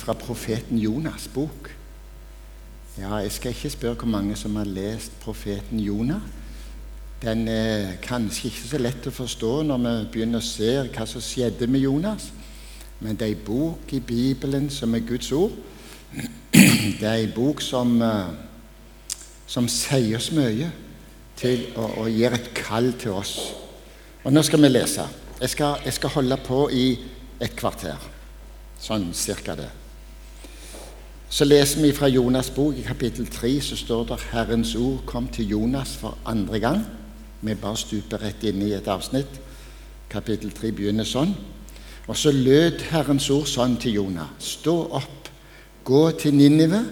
fra profeten Jonas' bok. Ja, jeg skal ikke spørre hvor mange som har lest profeten Jonah. Den er kanskje ikke så lett å forstå når vi begynner å se hva som skjedde med Jonas. Men det er en bok i Bibelen som er Guds ord. Det er en bok som, eh, som sier oss mye til å, og gir et kall til oss. Og nå skal vi lese. Jeg skal, jeg skal holde på i et kvarter. Sånn cirka det. Så leser vi fra Jonas' bok i kapittel 3, så står det 'Herrens ord kom til Jonas for andre gang'. Vi bare stuper rett inn i et avsnitt. Kapittel 3 begynner sånn. Og så lød Herrens ord sånn til Jonah. Stå opp, gå til Ninive,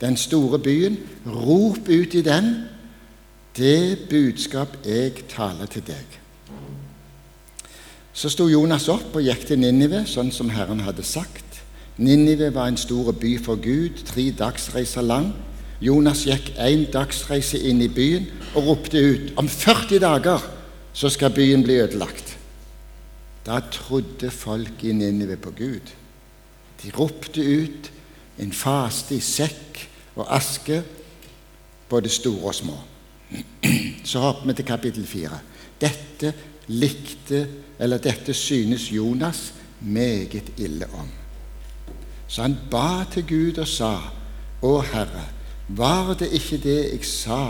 den store byen, rop ut i den det budskap jeg taler til deg. Så sto Jonas opp og gikk til Ninive, sånn som Herren hadde sagt. Ninive var en stor by for Gud, tre dagsreiser lang. Jonas gikk én dagsreise inn i byen og ropte ut om 40 dager så skal byen bli ødelagt. Da trodde folk i Ninive på Gud. De ropte ut en faste i sekk og aske, både store og små. Så hopper vi til kapittel fire. Dette likte, eller dette synes Jonas meget ille om. Så han ba til Gud og sa, Å Herre, var det ikke det jeg sa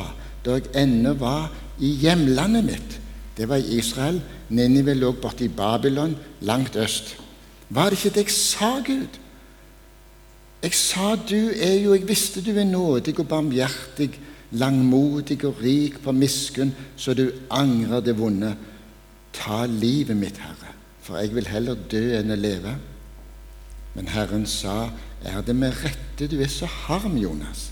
da jeg ennå var i hjemlandet mitt? Det var i Israel. Ninive lå borte i Babylon, langt øst. Var det ikke det jeg sa, Gud? Jeg sa du er jo Jeg visste du er nådig og barmhjertig, langmodig og rik på miskunn, så du angrer det vonde. Ta livet mitt, Herre, for jeg vil heller dø enn å leve. Men Herren sa, Er det med rette du er så harm, Jonas?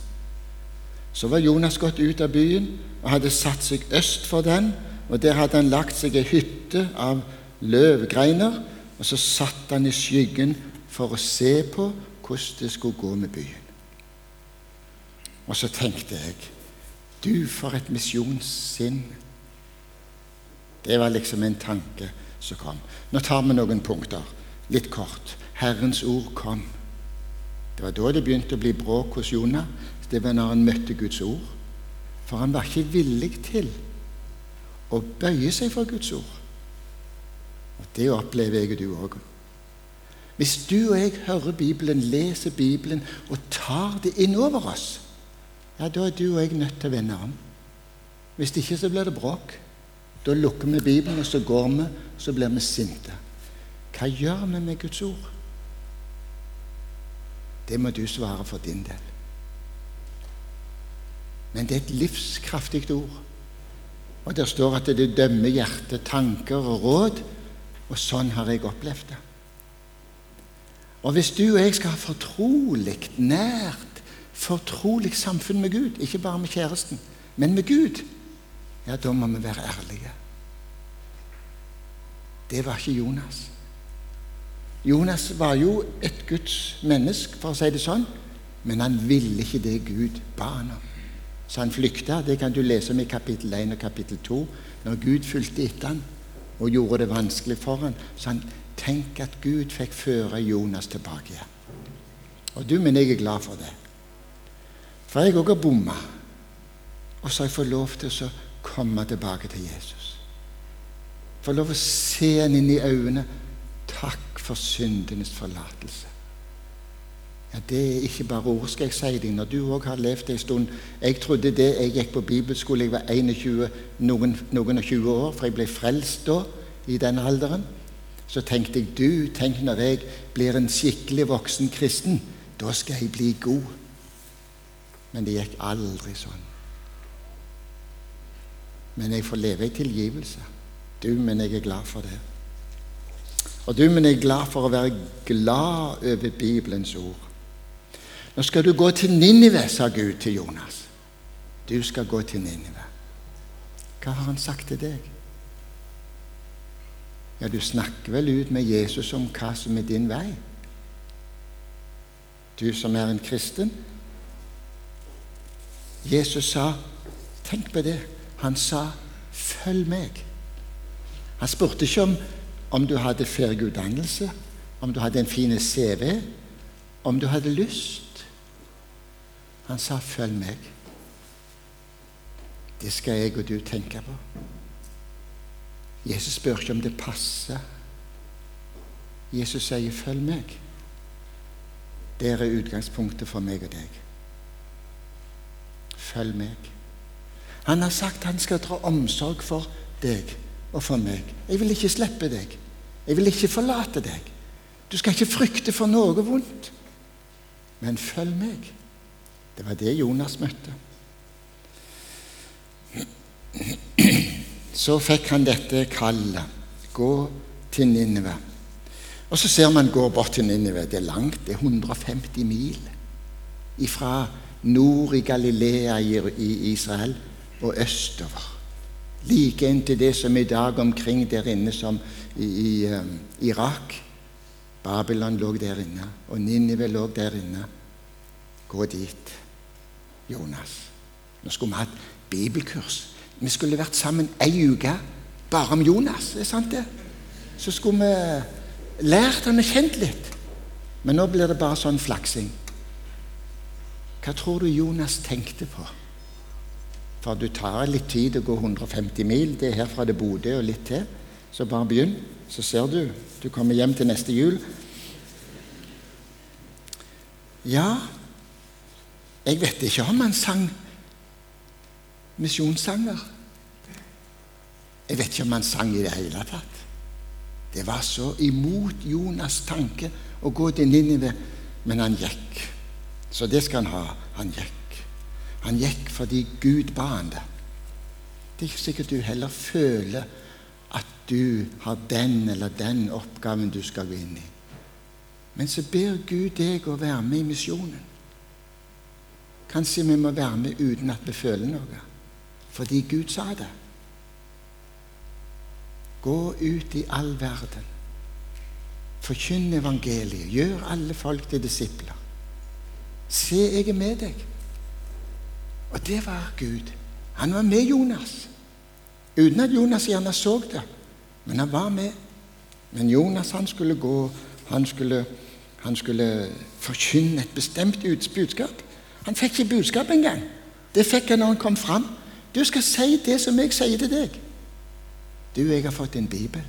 Så var Jonas gått ut av byen og hadde satt seg øst for den, og der hadde han lagt seg ei hytte av løvgreiner, og så satt han i skyggen for å se på hvordan det skulle gå med byen. Og så tenkte jeg du, for et misjonssinn. Det var liksom en tanke som kom. Nå tar vi noen punkter, litt kort. Herrens ord kom. Det var da det begynte å bli bråk hos Jonah. Det var når han møtte Guds ord. For han var ikke villig til å bøye seg for Guds ord. Og Det opplever jeg og du òg. Hvis du og jeg hører Bibelen, leser Bibelen og tar det inn over oss, ja, da er du og jeg nødt til å vende om. Hvis ikke så blir det bråk. Da lukker vi Bibelen, og så går vi, så blir vi sinte. Hva gjør vi med Guds ord? Det må du svare for din del. Men det er et livskraftig ord. Og der står at det dømmer hjertet, tanker og råd. Og sånn har jeg opplevd det. Og hvis du og jeg skal ha fortrolig, nært fortrolig samfunn med Gud. Ikke bare med kjæresten, men med Gud. Ja, da må vi være ærlige. Det var ikke Jonas. Jonas var jo et Guds menneske, for å si det sånn, men han ville ikke det Gud ba han om. Så han flykta. Det kan du lese om i kapittel 1 og kapittel 2. Når Gud fulgte etter han og gjorde det vanskelig for han, så han tenk at Gud fikk føre Jonas tilbake igjen. Og du, men jeg er glad for det. For jeg òg har bomma. Og så har jeg fått lov til å komme tilbake til Jesus. Få lov å se han inn i øynene. Takk for syndenes forlatelse. Ja, Det er ikke bare ord, skal jeg si deg, når du òg har levd en stund. Jeg trodde det jeg gikk på bibelskole, jeg var 21, noen, noen og 20 år, for jeg ble frelst da, i den alderen. Så tenkte jeg du, tenk når jeg blir en skikkelig voksen kristen, da skal jeg bli god. Men det gikk aldri sånn. Men jeg får leve i tilgivelse. Du, men jeg er glad for det. Og du, men jeg er glad for å være glad over Bibelens ord. Nå skal du gå til Ninive, sa Gud til Jonas. Du skal gå til Ninive. Hva har han sagt til deg? Ja, du snakker vel ut med Jesus om hva som er din vei? Du som er en kristen, Jesus sa Tenk på det. Han sa 'følg meg'. Han spurte ikke om, om du hadde ferdig utdannelse, om du hadde en fin CV, om du hadde lyst. Han sa 'følg meg'. Det skal jeg og du tenke på. Jesus spør ikke om det passer. Jesus sier 'følg meg'. Det er utgangspunktet for meg og deg. Følg meg. Han har sagt han skal dra omsorg for deg og for meg. Jeg vil ikke slippe deg. Jeg vil ikke forlate deg. Du skal ikke frykte for noe vondt. Men følg meg. Det var det Jonas møtte. Så fikk han dette kallet. Gå til Ninive. Og så ser man gå bort til Ninive. Det er langt. Det er 150 mil ifra nord i Galilea i Israel og østover. Like inntil det som i dag omkring der inne som i, i um, Irak. Babylon lå der inne, og Ninive lå der inne. Gå dit, Jonas. Nå skulle vi hatt bibelkurs. Vi skulle vært sammen ei uke bare om Jonas. Er sant, det? Så skulle vi lært han og kjent litt. Men nå blir det bare sånn flaksing. Hva tror du Jonas tenkte på? For du tar litt tid å gå 150 mil. Det er herfra det Bodø og litt til. Så bare begynn, så ser du. Du kommer hjem til neste jul. Ja, jeg vet ikke om han sang misjonssanger. Jeg vet ikke om han sang i det hele tatt. Det var så imot Jonas' tanke å gå til Ninive, men han gikk. Så det skal han ha. Han gikk. Han gikk fordi Gud ba han det. Det er ikke sikkert du heller føler at du har den eller den oppgaven du skal gå inn i. Men så ber Gud deg å være med i misjonen. Kanskje vi må være med uten at vi føler noe, fordi Gud sa det. Gå ut i all verden. Forkynn evangeliet. Gjør alle folk til disipler. Se, jeg er med deg. Og det var Gud. Han var med Jonas. Uten at Jonas gjerne så det. Men han var med. Men Jonas han skulle gå Han skulle, han skulle forkynne et bestemt budskap. Han fikk ikke budskap engang. Det fikk han når han kom fram. Du skal si det som jeg sier til deg. Du, jeg har fått en bibel.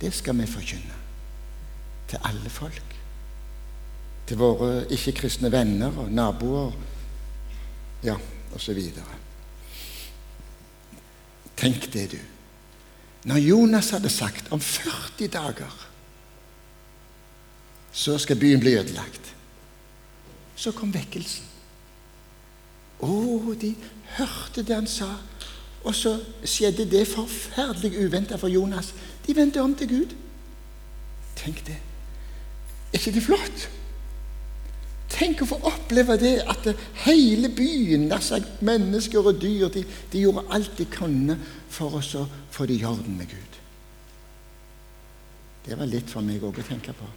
Det skal vi forkynne. Til alle folk. Til våre ikke-kristne venner og naboer ja, osv. Tenk det, du. Når Jonas hadde sagt om 40 dager så skal byen bli ødelagt, så kom vekkelsen. Å, de hørte det han sa. Og så skjedde det forferdelig uventa for Jonas. De vendte om til Gud. Tenk det. Er ikke det flott? Tenk å få oppleve det at hele byen, altså mennesker og dyr, de, de gjorde alt de kunne for å få det i orden med Gud. Det var litt for meg òg å tenke på.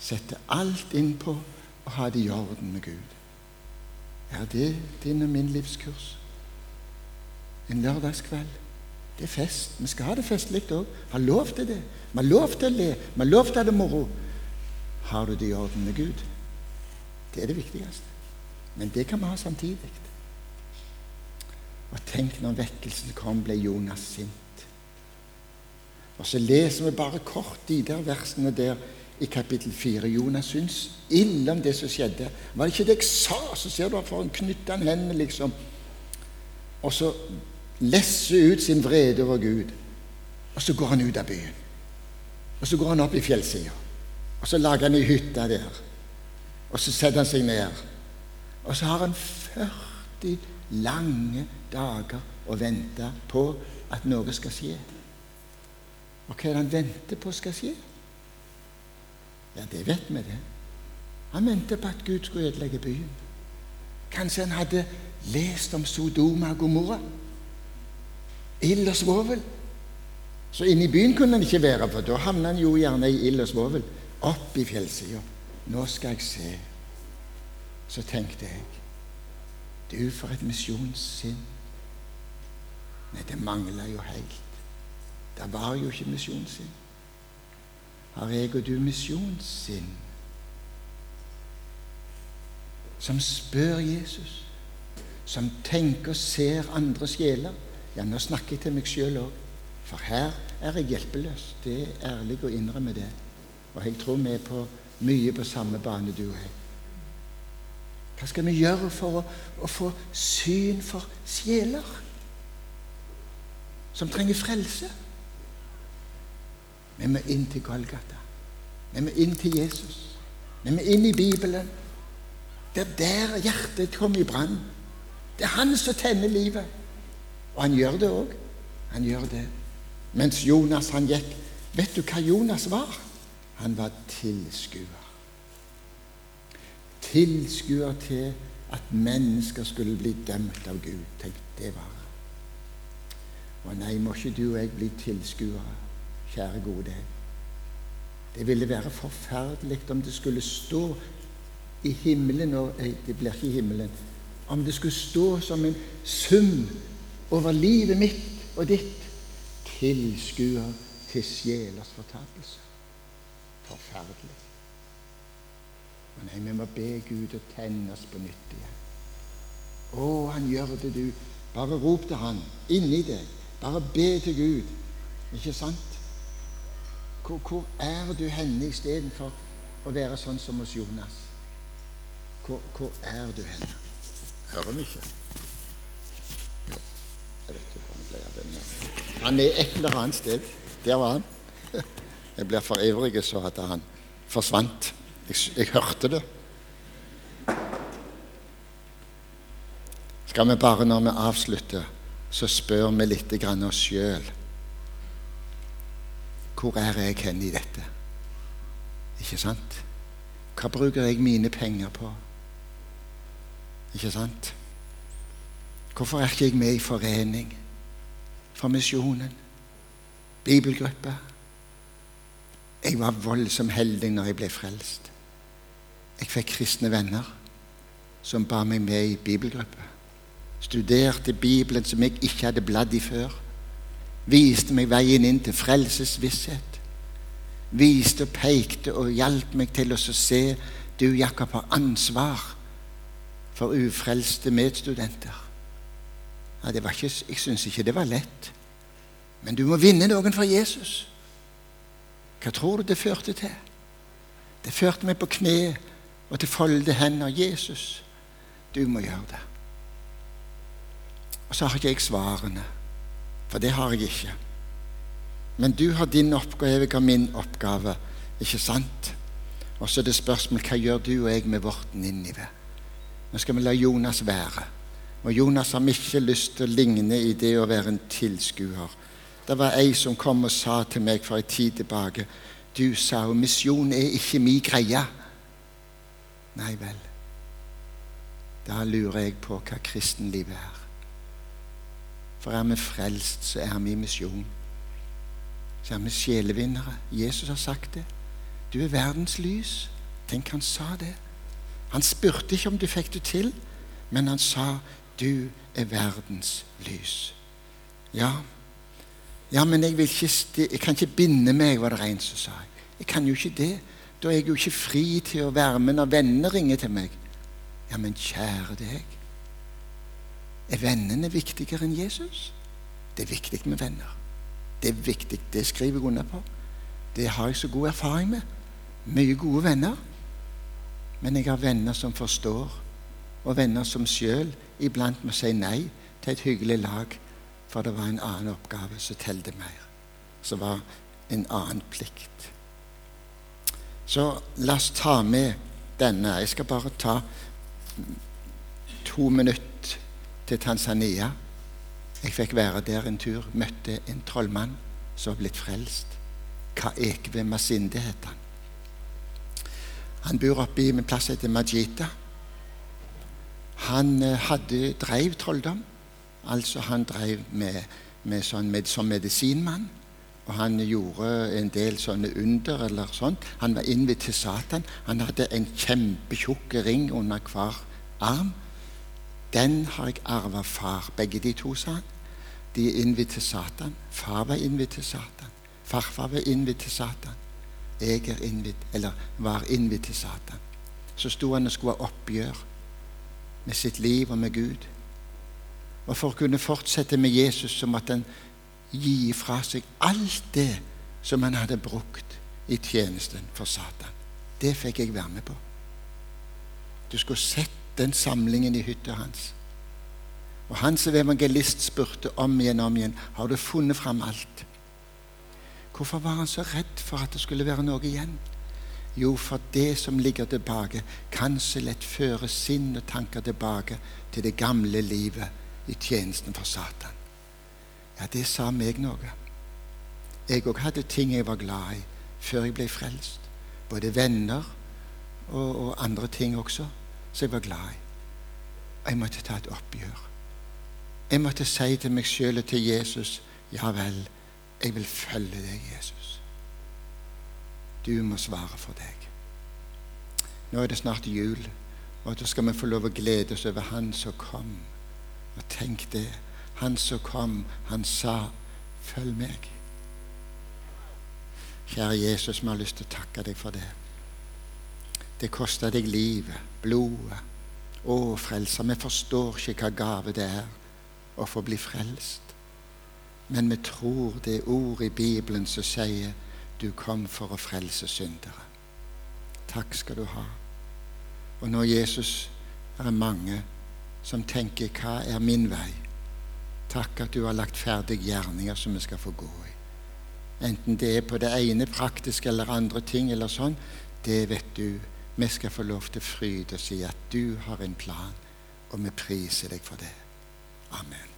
Sette alt inn på å ha det i orden med Gud. Er det din og min livskurs? En lørdagskveld. Det er fest. Vi skal ha det festlig òg. Har lov til det. Vi har lov til å le. Vi har lov til å ha det moro. Har du det i orden med Gud? Det er det viktigste. Men det kan vi ha samtidig. Og tenk når vekkelsen kom, ble Jonas sint. Og så leser vi bare kort de der versene der i kapittel 4. Jonas syns ille om det som skjedde. Var det ikke det jeg sa? Så ser du at han knytta han hendene, liksom. Og så lesser ut sin vrede over Gud. Og så går han ut av byen. Og så går han opp i fjellsida. Og så lager han ei hytte der. Og så setter han seg ned. Og så har han 40 lange dager å vente på at noe skal skje. Og hva er det han venter på skal skje? Ja, det vet vi, det. Han venter på at Gud skulle ødelegge byen. Kanskje han hadde lest om Sodoma og Gomorra. Ild og svovel. Så inne i byen kunne han ikke være, for da havna han jo gjerne i ild og svovel opp i fjellsida. Nå skal jeg se. Så tenkte jeg Du, for et misjonssinn. Nei, det mangla jo helt. Det var jo ikke misjonssinn. Har jeg og du misjonssinn? som spør Jesus, som tenker og ser andre sjeler. Ja, nå snakker jeg til meg sjøl òg, for her er jeg hjelpeløs. Det er ærlig å innrømme det. Og jeg tror vi er på mye på samme bane, du og jeg. Hva skal vi gjøre for å, å få syn for sjeler som trenger frelse? Vi må inn til Golgata. Vi må inn til Jesus. Vi må inn i Bibelen. Det er der hjertet kommer i brann. Det er han som tenner livet. Og han gjør det òg. Han gjør det. Mens Jonas han gikk Vet du hva Jonas var? Han var tilskuer. Tilskuer til at mennesker skulle bli dømt av Gud. Tenk, det var Å nei, må ikke du og jeg bli tilskuere, kjære gode. Det ville være forferdelig om det skulle stå i himmelen og Det blir ikke i himmelen. Om det skulle stå som en sum over livet mitt og ditt tilskuer til sjelers fortapelse. Forferdelig. Men nei, vi må be Gud å tenne oss på nytt igjen. Å, han gjør det, du. Bare rop til han inni deg. Bare be til Gud. Ikke sant? Hvor, hvor er du henne istedenfor å være sånn som hos Jonas? Hvor, hvor er du henne? Hører vi ikke? Jeg vet ikke hvordan ble jeg denne. Han er et eller annet sted. Der var han. Jeg blir for ivrig så at han forsvant. Jeg, jeg hørte det. Skal vi bare, når vi avslutter, så spør vi litt oss sjøl hvor er jeg hen i dette? Ikke sant? Hva bruker jeg mine penger på? Ikke sant? Hvorfor er ikke jeg med i forening? For misjonen? Bibelgruppe? Jeg var voldsomt heldig når jeg ble frelst. Jeg fikk kristne venner som ba meg med i bibelgruppe. Studerte Bibelen som jeg ikke hadde bladd i før viste meg veien inn til frelsesvisshet. Viste og pekte og hjalp meg til å se du, Jakob, har ansvar for ufrelste medstudenter. Ja, ikke, jeg syns ikke det var lett. Men du må vinne noen for Jesus. Hva tror du det førte til? Det førte meg på kne og til folde hender. Jesus, du må gjøre det. Og så har ikke jeg svarene. For det har jeg ikke. Men du har din oppgave, jeg har min oppgave. Ikke sant? Og så er det spørsmål hva gjør du og jeg med vårt Ninive? Nå skal vi la Jonas være. Og Jonas har ikke lyst til å ligne i det å være en tilskuer. Det var ei som kom og sa til meg for en tid tilbake Du sa jo misjon er ikke mi greie. Nei vel. Da lurer jeg på hva kristenlivet er. For er vi frelst, så er vi i misjon. Så er vi sjelevinnere. Jesus har sagt det. Du er verdens lys. Tenk, han sa det. Han spurte ikke om du fikk det til, men han sa du er verdens lys. Ja, ja men jeg, ikke, jeg kan ikke binde meg, var det en som sa. Jeg kan jo ikke det. Da er jeg jo ikke fri til å være med når venner ringer til meg. Ja, men kjære deg. Er vennene viktigere enn Jesus? Det er viktig med venner. Det er viktig, det skriver jeg under på. Det har jeg så god erfaring med. Mye gode venner. Men jeg har venner som forstår, og venner som sjøl iblant må si nei til et hyggelig lag, for det var en annen oppgave som telte mer. Som var en annen plikt. Så la oss ta med denne. Jeg skal bare ta to minutter til Tanzania. Jeg fikk være der en tur. Møtte en trollmann som var blitt frelst. Kaekve Masinde het han. Han bor oppe i en plass som heter Majita. Han eh, hadde, drev trolldom. Altså han drev med, med sånn, med, som medisinmann. Og han gjorde en del sånne under eller sånt. Han var innvidd til Satan. Han hadde en kjempetjukk ring under hver arm. Den har jeg arva far. Begge de to, sa han. De er innvidd til Satan. Far var innvidd til Satan. Farfar var innvidd til Satan. Jeg er innvidd, eller var innvidd til Satan. Så sto han og skulle ha oppgjør med sitt liv og med Gud. Og for å kunne fortsette med Jesus så måtte han gi fra seg alt det som han hadde brukt i tjenesten for Satan. Det fikk jeg være med på. Du skulle sett den samlingen i hytta hans. Og han som evangelist spurte om igjen om igjen har du funnet fram alt. Hvorfor var han så redd for at det skulle være noe igjen? Jo, for det som ligger tilbake, kan så lett føre sinn og tanker tilbake til det gamle livet i tjenesten for Satan. Ja, det sa meg noe. Jeg òg hadde ting jeg var glad i før jeg ble frelst. Både venner og, og andre ting også som jeg var glad i. Jeg måtte ta et oppgjør. Jeg måtte si til meg sjøl og til Jesus ja vel, jeg vil følge deg, Jesus. Du må svare for deg. Nå er det snart jul, og da skal vi få lov å glede oss over Han som kom. Og tenk det. Han som kom, han sa, 'Følg meg'. Kjære Jesus, vi har lyst til å takke deg for det. Det kosta deg livet, blodet. Å, frelser, vi forstår ikke hva gave det er å få bli frelst. Men vi tror det er ordet i Bibelen som sier du kom for å frelse syndere. Takk skal du ha. Og nå, Jesus, er mange som tenker 'Hva er min vei?' Takk at du har lagt ferdig gjerninger som vi skal få gå i. Enten det er på det ene praktiske eller andre ting, eller sånn, det vet du. Vi skal få lov til fryd og si at du har en plan, og vi priser deg for det. Amen.